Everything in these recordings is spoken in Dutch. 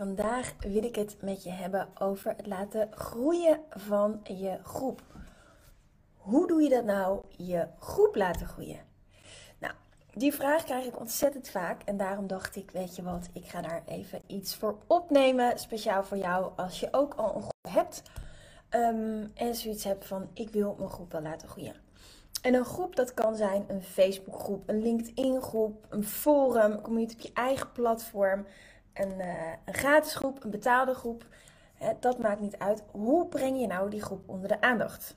Vandaag wil ik het met je hebben over het laten groeien van je groep. Hoe doe je dat nou, je groep laten groeien? Nou, die vraag krijg ik ontzettend vaak en daarom dacht ik, weet je wat, ik ga daar even iets voor opnemen, speciaal voor jou als je ook al een groep hebt ehm, en zoiets hebt van, ik wil mijn groep wel laten groeien. En een groep, dat kan zijn een Facebookgroep, een LinkedIn-groep, een forum, een community op je eigen platform, een, uh, een gratis groep, een betaalde groep. dat maakt niet uit. Hoe breng je nou die groep onder de aandacht?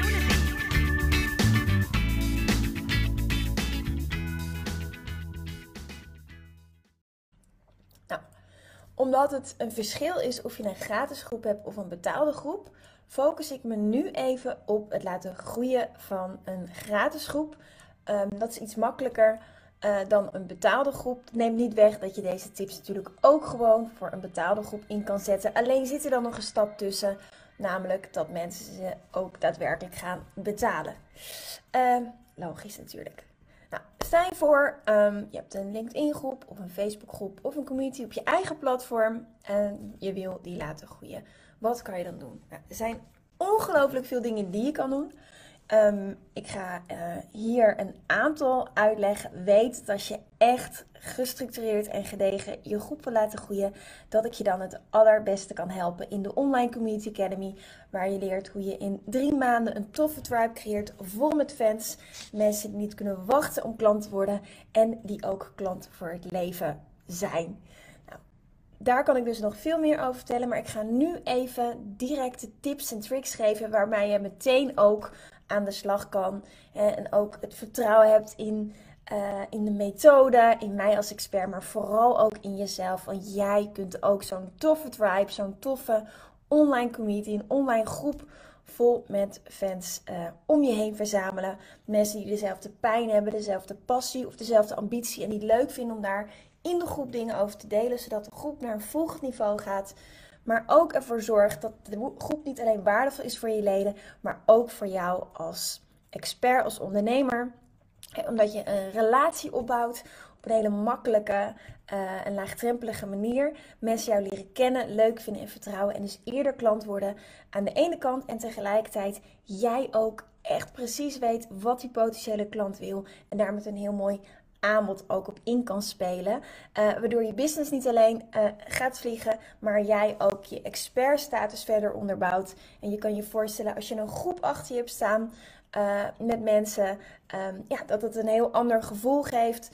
Omdat het een verschil is of je een gratis groep hebt of een betaalde groep, focus ik me nu even op het laten groeien van een gratis groep. Ehm, dat is iets makkelijker uh, dan een betaalde groep. Neem niet weg dat je deze tips natuurlijk ook gewoon voor een betaalde groep in kan zetten. Alleen zit er dan nog een stap tussen, namelijk dat mensen ze ook daadwerkelijk gaan betalen. Uh, logisch natuurlijk. Je voor, um, je hebt een LinkedIn groep of een Facebook groep of een community op je eigen platform en je wil die laten groeien. Wat kan je dan doen? Nou, er zijn ongelooflijk veel dingen die je kan doen. Um, ik ga uh, hier een aantal uitleggen. Weet dat als je echt gestructureerd en gedegen je groep wil laten groeien, dat ik je dan het allerbeste kan helpen in de Online Community Academy, waar je leert hoe je in drie maanden een toffe tribe creëert, vol met fans, mensen die niet kunnen wachten om klant te worden en die ook klant voor het leven zijn. Nou, daar kan ik dus nog veel meer over vertellen, maar ik ga nu even directe tips en tricks geven waarmee je meteen ook aan de slag kan. En ook het vertrouwen hebt in, uh, in de methode, in mij als expert, maar vooral ook in jezelf. Want jij kunt ook zo'n toffe tribe, zo'n toffe online community, een online groep vol met fans uh, om je heen verzamelen. Mensen die dezelfde pijn hebben, dezelfde passie of dezelfde ambitie en die het leuk vinden om daar in de groep dingen over te delen, zodat de groep naar een volgend niveau gaat. Maar ook ervoor zorgt dat de groep niet alleen waardevol is voor je leden, maar ook voor jou als expert, als ondernemer. Omdat je een relatie opbouwt op een hele makkelijke uh, en laagdrempelige manier. Mensen jou leren kennen, leuk vinden en vertrouwen. En dus eerder klant worden aan de ene kant. En tegelijkertijd jij ook echt precies weet wat die potentiële klant wil. En daar met een heel mooi aanbod ook op in kan spelen. Uh, waardoor je business niet alleen uh, gaat vliegen, maar jij ook je expertstatus verder onderbouwt. En je kan je voorstellen als je een groep achter je hebt staan uh, met mensen, um, ja, dat het een heel ander gevoel geeft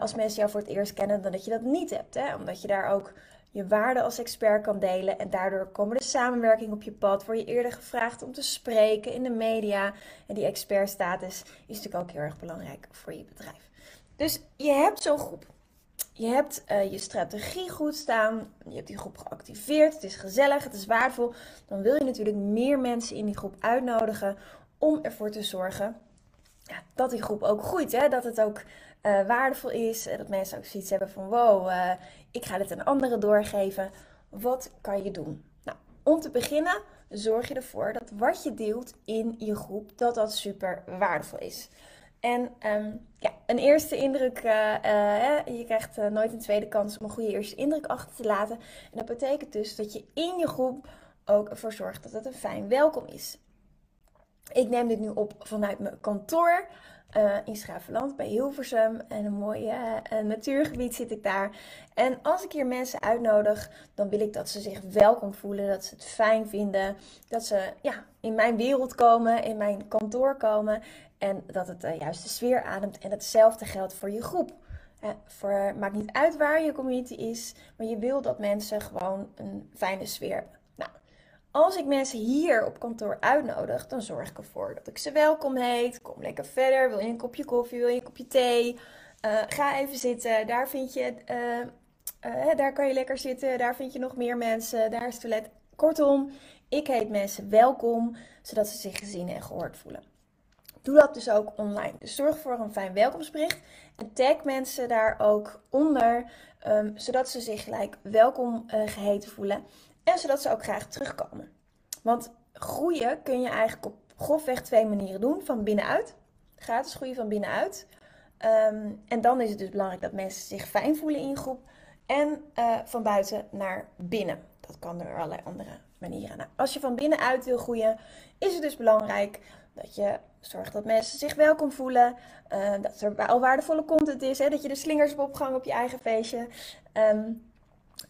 als mensen jou voor het eerst kennen dan dat je dat niet hebt. Hè? Omdat je daar ook je waarde als expert kan delen. En daardoor komen de samenwerking op je pad. Word je eerder gevraagd om te spreken in de media. En die expertstatus is natuurlijk ook heel erg belangrijk voor je bedrijf. Dus je hebt zo'n groep. Je hebt uh, je strategie goed staan. Je hebt die groep geactiveerd. Het is gezellig, het is waardevol. Dan wil je natuurlijk meer mensen in die groep uitnodigen om ervoor te zorgen ja, dat die groep ook groeit. Hè? Dat het ook uh, waardevol is. Dat mensen ook zoiets hebben van wow, uh, ik ga dit aan anderen doorgeven. Wat kan je doen? Nou, om te beginnen zorg je ervoor dat wat je deelt in je groep, dat dat super waardevol is. En um, ja, een eerste indruk, uh, uh, je krijgt uh, nooit een tweede kans om een goede eerste indruk achter te laten. En dat betekent dus dat je in je groep ook ervoor zorgt dat het een fijn welkom is. Ik neem dit nu op vanuit mijn kantoor in Schavenland bij Hilversum. En een mooi natuurgebied zit ik daar. En als ik hier mensen uitnodig, dan wil ik dat ze zich welkom voelen. Dat ze het fijn vinden. Dat ze ja, in mijn wereld komen, in mijn kantoor komen. En dat het de juiste sfeer ademt. En hetzelfde geldt voor je groep. Voor, maakt niet uit waar je community is, maar je wil dat mensen gewoon een fijne sfeer hebben. Nou, Als ik mensen hier op kantoor uitnodig, dan zorg ik ervoor dat ik ze welkom heet. Kom lekker verder. Wil je een kopje koffie? Wil je een kopje thee? Uh, ga even zitten. Daar vind je, daar kan je lekker zitten. Daar vind je nog meer mensen. Daar is het toilet. Kortom, ik heet mensen welkom, zodat ze zich gezien en gehoord voelen. Doe dat dus ook online. Dus zorg voor een fijn welkomstbericht. En tag mensen daar ook onder, um, zodat ze zich gelijk welkom uh, geheten voelen. En zodat ze ook graag terugkomen. Want groeien kun je eigenlijk op grofweg twee manieren doen. Van binnenuit. Gratis groeien van binnenuit. Um, en dan is het dus belangrijk dat mensen zich fijn voelen in je groep. En uh, van buiten naar binnen. Dat kan door allerlei andere manieren. Nou, als je van binnenuit wil groeien, is het dus belangrijk dat je zorgt dat mensen zich welkom voelen. Uh, dat er al waardevolle content is. Hè, dat je de slingers hebt opgehangen op je eigen feestje. Um,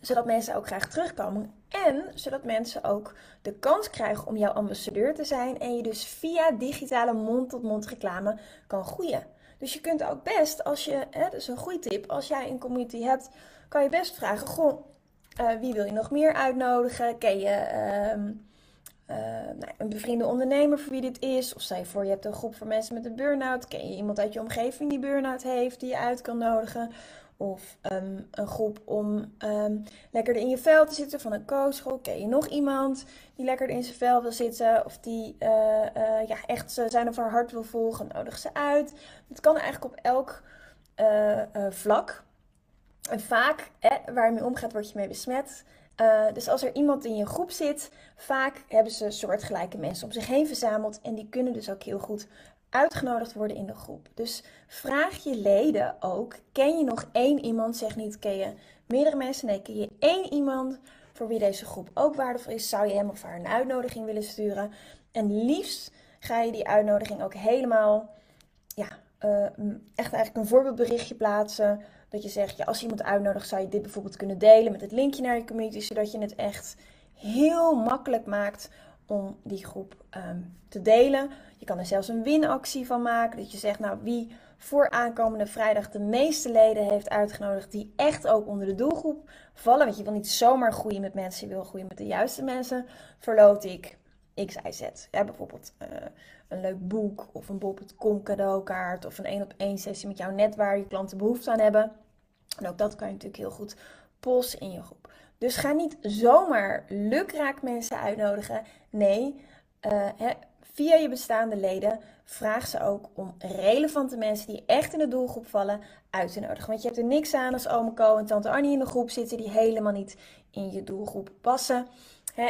zodat mensen ook graag terugkomen. En zodat mensen ook de kans krijgen om jouw ambassadeur te zijn. En je dus via digitale mond-tot-mond reclame kan groeien. Dus je kunt ook best, als je, hè, dat is een goede tip, als jij een community hebt, kan je best vragen: Goh, uh, wie wil je nog meer uitnodigen? Ken je uh, uh, nou, een bevriende ondernemer voor wie dit is? Of je voor, je hebt een groep voor mensen met een burn-out. Ken je iemand uit je omgeving die burn-out heeft, die je uit kan nodigen? Of um, een groep om um, lekker in je vel te zitten van een coachgroep. Ken je nog iemand die lekker in zijn vel wil zitten? Of die uh, uh, ja, echt zijn of haar hart wil volgen? Nodig ze uit. Het kan eigenlijk op elk vlak. En vaak, waar je mee omgaat, word je mee besmet. Uh, dus als er iemand in je groep zit, vaak hebben ze soortgelijke mensen om zich heen verzameld. En die kunnen dus ook heel goed uitgenodigd worden in de groep. Dus vraag je leden ook: ken je nog één iemand? Zeg niet, ken je meerdere mensen? Nee, ken je één iemand voor wie deze groep ook waardevol is? Zou je hem of haar een uitnodiging willen sturen? En liefst ga je die uitnodiging ook helemaal, ja, uh, echt eigenlijk een voorbeeldberichtje plaatsen. Dat je zegt, ja, als je iemand uitnodigt, zou je dit bijvoorbeeld kunnen delen met het linkje naar je community, zodat je het echt heel makkelijk maakt om die groep um, te delen. Je kan er zelfs een winactie van maken. Dat je zegt, nou, wie voor aankomende vrijdag de meeste leden heeft uitgenodigd, die echt ook onder de doelgroep vallen. Want je wil niet zomaar groeien met mensen, je wil groeien met de juiste mensen. Verloot ik X, Y, Z. Ja, bijvoorbeeld uh, een leuk boek of een bol.com cadeaukaart of een één op één sessie met jouw net waar je klanten behoefte aan hebben. En ook dat kan je natuurlijk heel goed posten in je groep. Dus ga niet zomaar lukraak mensen uitnodigen. Nee, hè, via je bestaande leden vraag ze ook om relevante mensen die echt in de doelgroep vallen uit te nodigen. Want je hebt er niks aan als ome en tante Arnie in de groep zitten die helemaal niet in je doelgroep passen.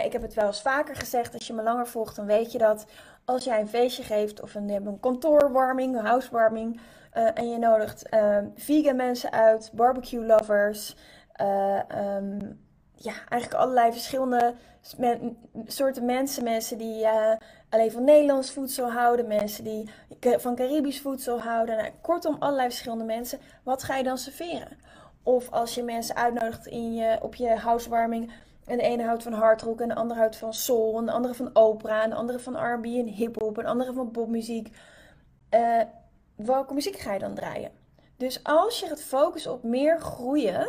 Ik heb het wel eens vaker gezegd, als je me langer volgt dan weet je dat. Als jij een feestje geeft of een, een kantoorwarming, een housewarming... Uh, en je nodigt uh, vegan mensen uit, barbecue lovers... Uh, um, ja, eigenlijk allerlei verschillende soorten mensen. Mensen die uh, alleen van Nederlands voedsel houden. Mensen die van Caribisch voedsel houden. Nou, kortom, allerlei verschillende mensen. Wat ga je dan serveren? Of als je mensen uitnodigt in je, op je housewarming. En ene houdt van hardrock en de andere houdt van soul. En de andere van opera. En de andere van R&B en hiphop. En de andere van popmuziek. Uh, welke muziek ga je dan draaien? Dus als je het focus op meer groeien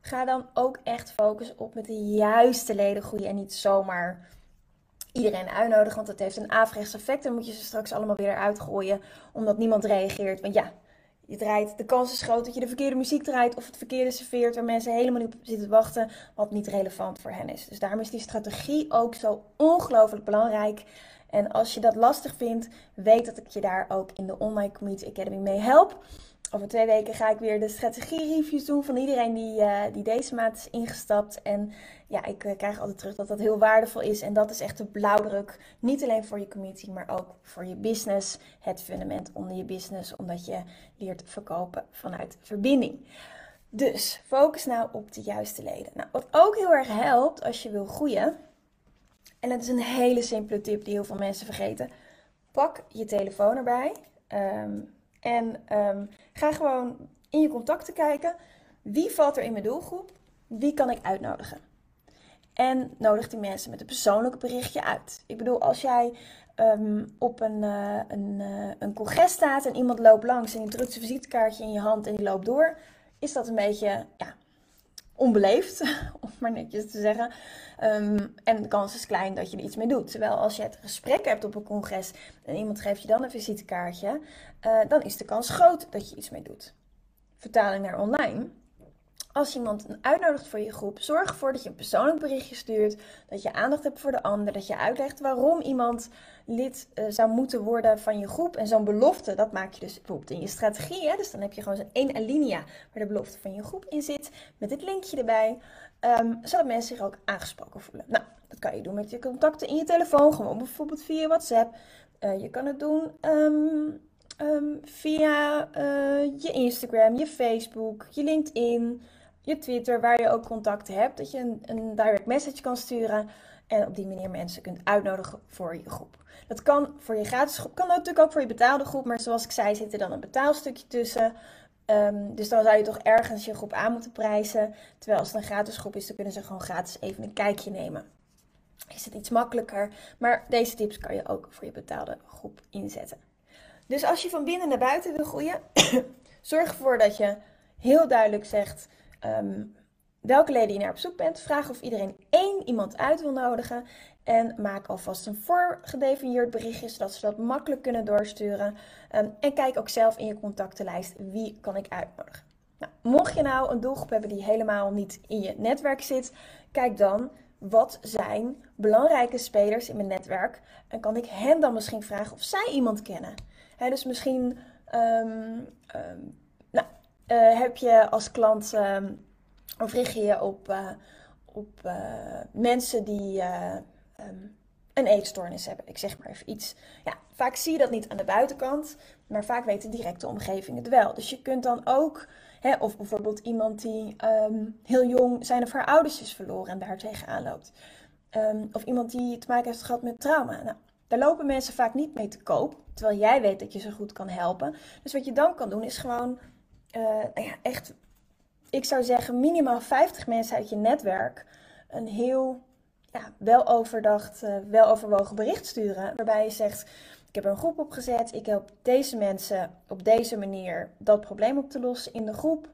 ga dan ook echt focussen op met de juiste leden groeien en niet zomaar iedereen uitnodigen, want dat heeft een averechts effect. Dan moet je ze straks allemaal weer eruit gooien, omdat niemand reageert. Want ja, je draait, de kans is groot dat je de verkeerde muziek draait of het verkeerde serveert waar mensen helemaal niet op zitten wachten, wat niet relevant voor hen is. Dus daarom is die strategie ook zo ongelooflijk belangrijk. En als je dat lastig vindt, weet dat ik je daar ook in de Online Community Academy mee help. Over twee weken ga ik weer de strategie-reviews doen van iedereen die, uh, die deze maand is ingestapt. En ja, ik uh, krijg altijd terug dat dat heel waardevol is. En dat is echt de blauwdruk. Niet alleen voor je community, maar ook voor je business. Het fundament onder je business, omdat je leert verkopen vanuit verbinding. Dus focus nou op de juiste leden. Nou, wat ook heel erg helpt als je wil groeien. En dat is een hele simpele tip die heel veel mensen vergeten. Pak je telefoon erbij. Um, en um, ga gewoon in je contacten kijken. Wie valt er in mijn doelgroep? Wie kan ik uitnodigen? En nodig die mensen met een persoonlijk berichtje uit. Ik bedoel, als jij um, op een, uh, een, uh, een congres staat en iemand loopt langs en je drukt zijn visitekaartje in je hand en die loopt door, is dat een beetje, ja, onbeleefd, om maar netjes te zeggen. Ehm, en de kans is klein dat je er iets mee doet. Terwijl als je het gesprek hebt op een congres en iemand geeft je dan een visitekaartje, uh, dan is de kans groot dat je iets mee doet. Vertaling naar online als iemand uitnodigt voor je groep, zorg ervoor dat je een persoonlijk berichtje stuurt, dat je aandacht hebt voor de ander, dat je uitlegt waarom iemand lid uh, zou moeten worden van je groep. En zo'n belofte, dat maak je dus bijvoorbeeld in je strategie. Hè? Dus dan heb je gewoon zo'n één alinea waar de belofte van je groep in zit, met het linkje erbij, um, zodat mensen zich ook aangesproken voelen. Nou, dat kan je doen met je contacten in je telefoon, gewoon bijvoorbeeld via WhatsApp. Uh, je kan het doen um, um, via uh, je Instagram, je Facebook, je LinkedIn je Twitter, waar je ook contacten hebt. Dat je een, een direct message kan sturen. En op die manier mensen kunt uitnodigen voor je groep. Dat kan voor je gratis groep, kan natuurlijk ook voor je betaalde groep. Maar zoals ik zei, zit er dan een betaalstukje tussen. Um, dus dan zou je toch ergens je groep aan moeten prijzen. Terwijl als het een gratis groep is, dan kunnen ze gewoon gratis even een kijkje nemen. Is het iets makkelijker. Maar deze tips kan je ook voor je betaalde groep inzetten. Dus als je van binnen naar buiten wil groeien, zorg ervoor dat je heel duidelijk zegt Ehm, welke leden je naar op zoek bent. Vraag of iedereen één iemand uit wil nodigen. En maak alvast een voorgedefinieerd berichtje, zodat ze dat makkelijk kunnen doorsturen. Um, en kijk ook zelf in je contactenlijst wie kan ik uitnodigen. Nou, mocht je nou een doelgroep hebben die helemaal niet in je netwerk zit, kijk dan wat zijn belangrijke spelers in mijn netwerk. En kan ik hen dan misschien vragen of zij iemand kennen. Dus misschien um, uh, heb je als klant ehm, of richt je je op, uh, op uh, mensen die um, een eetstoornis hebben. Ik zeg maar even iets. Ja, vaak zie je dat niet aan de buitenkant, maar vaak weet de directe omgeving het wel. Dus je kunt dan ook, of bijvoorbeeld iemand die um, heel jong zijn of haar ouders is verloren en daar tegenaan loopt. of iemand die te maken heeft gehad met trauma. Nou, daar lopen mensen vaak niet mee te koop, terwijl jij weet dat je ze goed kan helpen. Dus wat je dan kan doen is gewoon uh, nou ja, echt, ik zou zeggen, minimaal 50 mensen uit je netwerk een heel ja, wel overdacht, uh, wel overwogen bericht sturen. Waarbij je zegt: Ik heb een groep opgezet, ik help deze mensen op deze manier dat probleem op te lossen in de groep.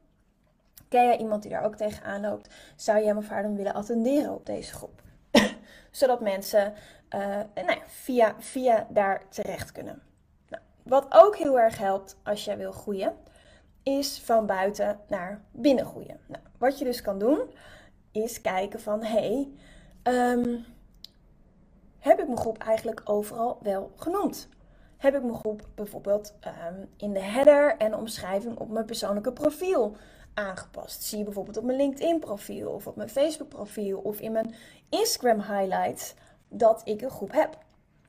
Ken jij iemand die daar ook tegenaan loopt? Zou je hem of willen attenderen op deze groep? Zodat mensen uh, nou via, via daar terecht kunnen. Nou, wat ook heel erg helpt als jij wil groeien, is van buiten naar binnen groeien. Nou, wat je dus kan doen, is kijken van hey, ehm, heb ik mijn groep eigenlijk overal wel genoemd? Heb ik mijn groep bijvoorbeeld ehm, in de header en omschrijving op mijn persoonlijke profiel aangepast? Zie je bijvoorbeeld op mijn LinkedIn profiel of op mijn Facebook profiel of in mijn Instagram highlights dat ik een groep heb?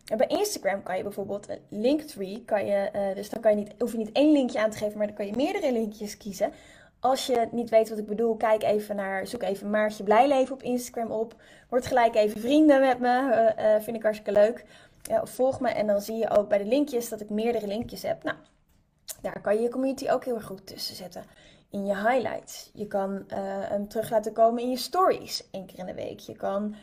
En bij Instagram kan je bijvoorbeeld een Linktree, kan je, uh, dus dan kan je niet, hoef je niet één linkje aan te geven, maar dan kan je meerdere linkjes kiezen. Als je niet weet wat ik bedoel, kijk even naar, zoek even Maartje Blijleven op Instagram op. Word gelijk even vrienden met me, uh, vind ik hartstikke leuk. volg me en dan zie je ook bij de linkjes dat ik meerdere linkjes heb. Nou, daar kan je je community ook heel erg goed tussen zetten. In je highlights. Je kan hem terug laten komen in je stories, één keer in de week. Je kan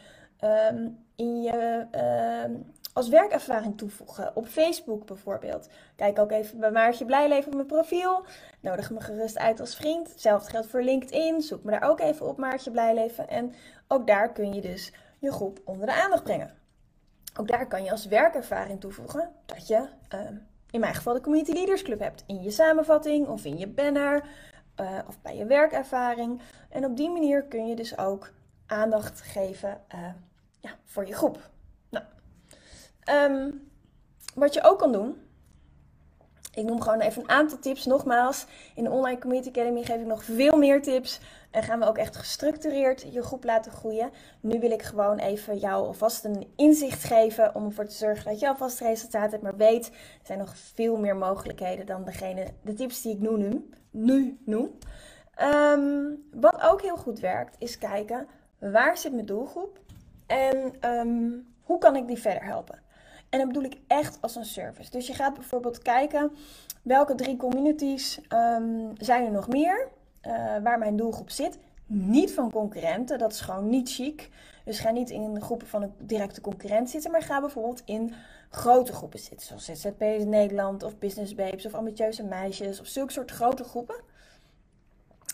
ehm, in je ehm, als werkervaring toevoegen. Op Facebook bijvoorbeeld. Kijk ook even bij Maartje Blijleven op mijn profiel. Nodig me gerust uit als vriend. Hetzelfde geldt voor LinkedIn. Zoek me daar ook even op Maartje Blijleven. En ook daar kun je dus je groep onder de aandacht brengen. Ook daar kan je als werkervaring toevoegen dat je ehm, in mijn geval de Community Leaders Club hebt. In je samenvatting of in je banner uh, of bij je werkervaring. En op die manier kun je dus ook aandacht geven uh, ja, voor je groep. Um, wat je ook kan doen, ik noem gewoon even een aantal tips. Nogmaals, in de Online Community Academy geef ik nog veel meer tips. En gaan we ook echt gestructureerd je groep laten groeien. Nu wil ik gewoon even jou alvast een inzicht geven om ervoor te zorgen dat je alvast resultaat hebt. Maar weet, er zijn nog veel meer mogelijkheden dan degene, de tips die ik nu, nu, nu noem. Um, wat ook heel goed werkt, is kijken waar zit mijn doelgroep en um, hoe kan ik die verder helpen. En dat bedoel ik echt als een service. Dus je gaat bijvoorbeeld kijken welke drie communities um, zijn er nog meer uh, waar mijn doelgroep zit. Niet van concurrenten, dat is gewoon niet chic. Dus ga niet in groepen van een directe concurrent zitten, maar ga bijvoorbeeld in grote groepen zitten. Zoals ZZP's Nederland of Business Babes of ambitieuze meisjes of zulke soort grote groepen.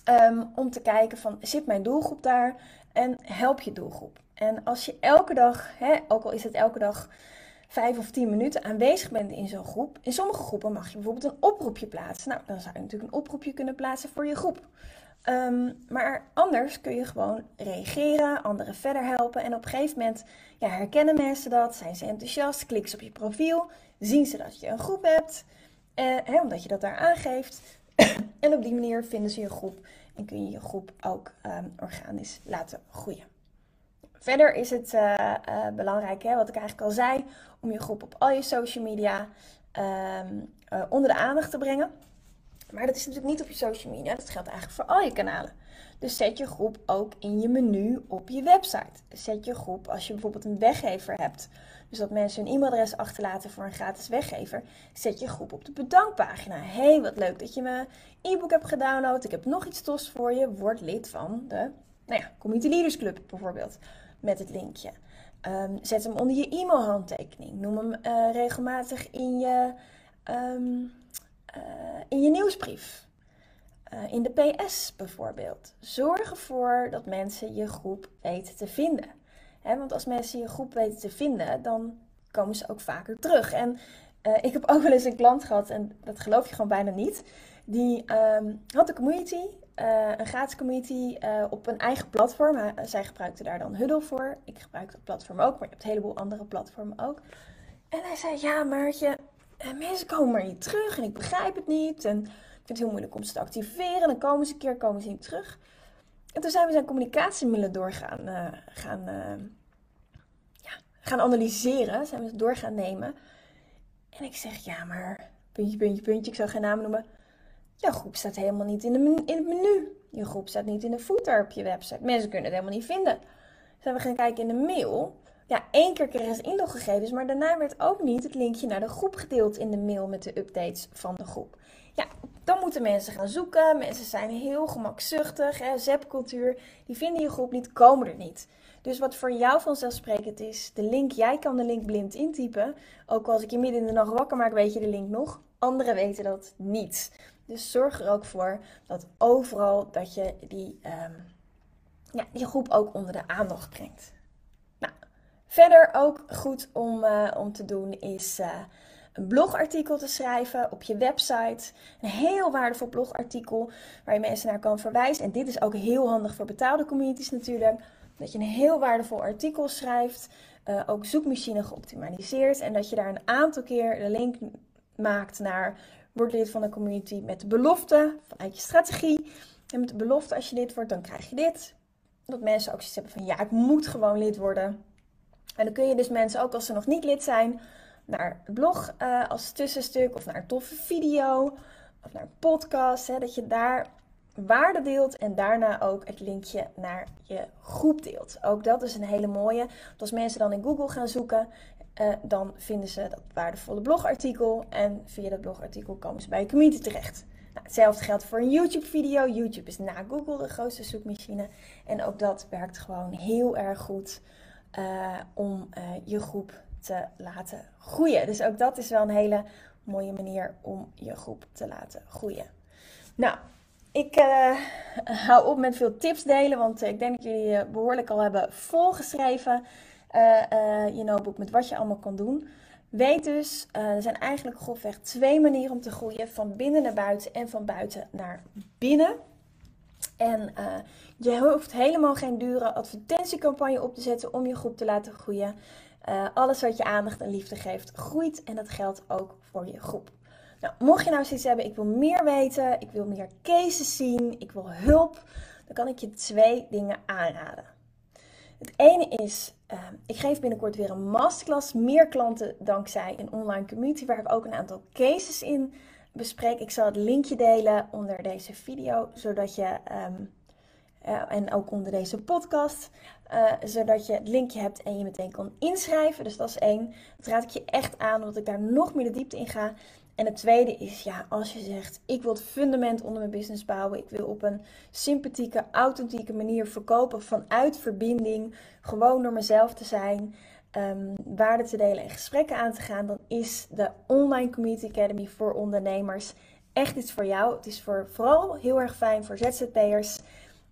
Ehm, om te kijken van, zit mijn doelgroep daar? En help je doelgroep. En als je elke dag, hè, ook al is het elke dag vijf of tien minuten aanwezig bent in zo'n groep. In sommige groepen mag je bijvoorbeeld een oproepje plaatsen. Nou, dan zou je natuurlijk een oproepje kunnen plaatsen voor je groep. Ehm, maar anders kun je gewoon reageren, anderen verder helpen. En op een gegeven moment ja, herkennen mensen dat, zijn ze enthousiast, klikken ze op je profiel, zien ze dat je een groep hebt, eh, hè, omdat je dat daar aangeeft. en op die manier vinden ze je groep en kun je je groep ook um, organisch laten groeien. Verder is het uh, uh, belangrijk, hè, wat ik eigenlijk al zei, om je groep op al je social media um, uh, onder de aandacht te brengen. Maar dat is natuurlijk niet op je social media, dat geldt eigenlijk voor al je kanalen. Dus zet je groep ook in je menu op je website. Zet je groep als je bijvoorbeeld een weggever hebt. Dus dat mensen hun e-mailadres achterlaten voor een gratis weggever. Zet je groep op de bedankpagina. hey, wat leuk dat je mijn e-book hebt gedownload. Ik heb nog iets tos voor je. Word lid van de nou ja, Community Leaders Club bijvoorbeeld. Met het linkje. Um, zet hem onder je e-mailhandtekening. Noem hem uh, regelmatig in je, um, uh, in je nieuwsbrief. Uh, in de PS bijvoorbeeld. Zorg ervoor dat mensen je groep weten te vinden. Want als mensen je groep weten te vinden, dan komen ze ook vaker terug. En ik heb ook wel eens een klant gehad, en dat geloof je gewoon bijna niet. Die um, had een community uh, een gratis community uh, op een eigen platform. Uh, zij gebruikte daar dan Huddle voor. Ik gebruik dat platform ook, maar je hebt een heleboel andere platformen ook. En hij zei, ja Maartje, mensen komen maar niet terug en ik begrijp het niet. En ik vind het heel moeilijk om ze te activeren. Dan komen ze een keer, komen ze niet terug. En toen zijn we zijn communicatiemiddelen doorgaan gaan, ja, gaan analyseren. Zijn we het door gaan nemen. En ik zeg, ja maar, puntje, puntje, puntje. Ik zou geen naam noemen Jouw groep staat helemaal niet in, de in het menu. Je groep staat niet in de footer op je website. Mensen kunnen het helemaal niet vinden. Zijn we gaan kijken in de mail. Ja, één keer kregen ze inloggegevens, maar daarna werd ook niet het linkje naar de groep gedeeld in de mail met de updates van de groep. Ja, dan moeten mensen gaan zoeken. Mensen zijn heel gemakzuchtig. Zepcultuur. Die vinden je groep niet, komen er niet. Dus wat voor jou vanzelfsprekend is, de link, jij kan de link blind intypen. Ook als ik je midden in de nacht wakker maak, weet je de link nog. Anderen weten dat niet. Dus zorg er ook voor dat overal dat je die, um, ja, die groep ook onder de aandacht brengt. Nou, verder ook goed om, uh, om te doen is uh, een blogartikel te schrijven op je website. Een heel waardevol blogartikel waar je mensen naar kan verwijzen. En dit is ook heel handig voor betaalde communities natuurlijk. Dat je een heel waardevol artikel schrijft. Uh, ook zoekmachine geoptimaliseerd. En dat je daar een aantal keer de link maakt naar Word lid van de community met de belofte vanuit je strategie. En met de belofte, als je lid wordt, dan krijg je dit. Dat mensen ook zoiets hebben van, ja, ik moet gewoon lid worden. En dan kun je dus mensen, ook als ze nog niet lid zijn, naar het blog uh, als tussenstuk of naar een toffe video of naar een podcast. Hè, dat je daar waarde deelt en daarna ook het linkje naar je groep deelt. Ook dat is een hele mooie. Want als mensen dan in Google gaan zoeken uh, dan vinden ze dat waardevolle blogartikel. En via dat blogartikel komen ze bij je community terecht. Nou, hetzelfde geldt voor een YouTube-video. YouTube is na Google de grootste zoekmachine. En ook dat werkt gewoon heel erg goed uh, om uh, je groep te laten groeien. Dus ook dat is wel een hele mooie manier om je groep te laten groeien. Nou, ik hou op met veel tips delen, want ik denk dat jullie behoorlijk al hebben volgeschreven uh, uh, je notebook met wat je allemaal kan doen. Weet dus, uh, er zijn eigenlijk grofweg twee manieren om te groeien: van binnen naar buiten en van buiten naar binnen. En je hoeft helemaal geen dure advertentiecampagne op te zetten om je groep te laten groeien. alles wat je aandacht en liefde geeft, groeit en dat geldt ook voor je groep. Nou, mocht je nou zoiets hebben, ik wil meer weten, ik wil meer cases zien, ik wil hulp, dan kan ik je twee dingen aanraden. Het ene is, uh, ik geef binnenkort weer een masterclass. Meer klanten dankzij een online community waar ik ook een aantal cases in bespreek. Ik zal het linkje delen onder deze video, zodat je, um, uh, en ook onder deze podcast, uh, zodat je het linkje hebt en je meteen kan inschrijven. Dus dat is één. Dat raad ik je echt aan, omdat ik daar nog meer de diepte in ga. En het tweede is, ja, als je zegt, ik wil het fundament onder mijn business bouwen. Ik wil op een sympathieke, authentieke manier verkopen vanuit verbinding. Gewoon door mezelf te zijn, um, waarde te delen en gesprekken aan te gaan. Dan is de Online Community Academy voor ondernemers echt iets voor jou. Het is voor, vooral heel erg fijn voor ZZP'ers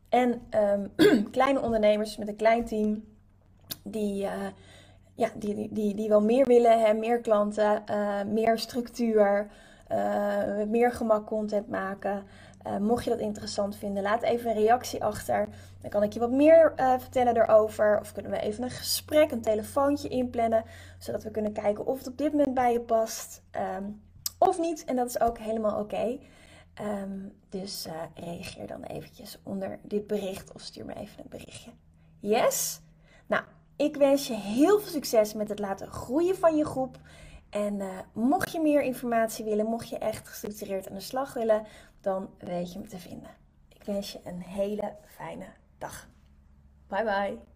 en ehm, kleine ondernemers met een klein team die, uh, ja, die, die, die, die wel meer willen, hè, meer klanten, uh, meer structuur, uh, meer gemak content maken. mocht je dat interessant vinden, laat even een reactie achter. Dan kan ik je wat meer vertellen erover. Of kunnen we even een gesprek, een telefoontje inplannen, zodat we kunnen kijken of het op dit moment bij je past. Um, of niet. En dat is ook helemaal oké. Um, dus reageer dan eventjes onder dit bericht of stuur me even een berichtje. Yes? Nou, ik wens je heel veel succes met het laten groeien van je groep. En uh, mocht je meer informatie willen, mocht je echt gestructureerd aan de slag willen, dan weet je me te vinden. Ik wens je een hele fijne dag. Bye bye.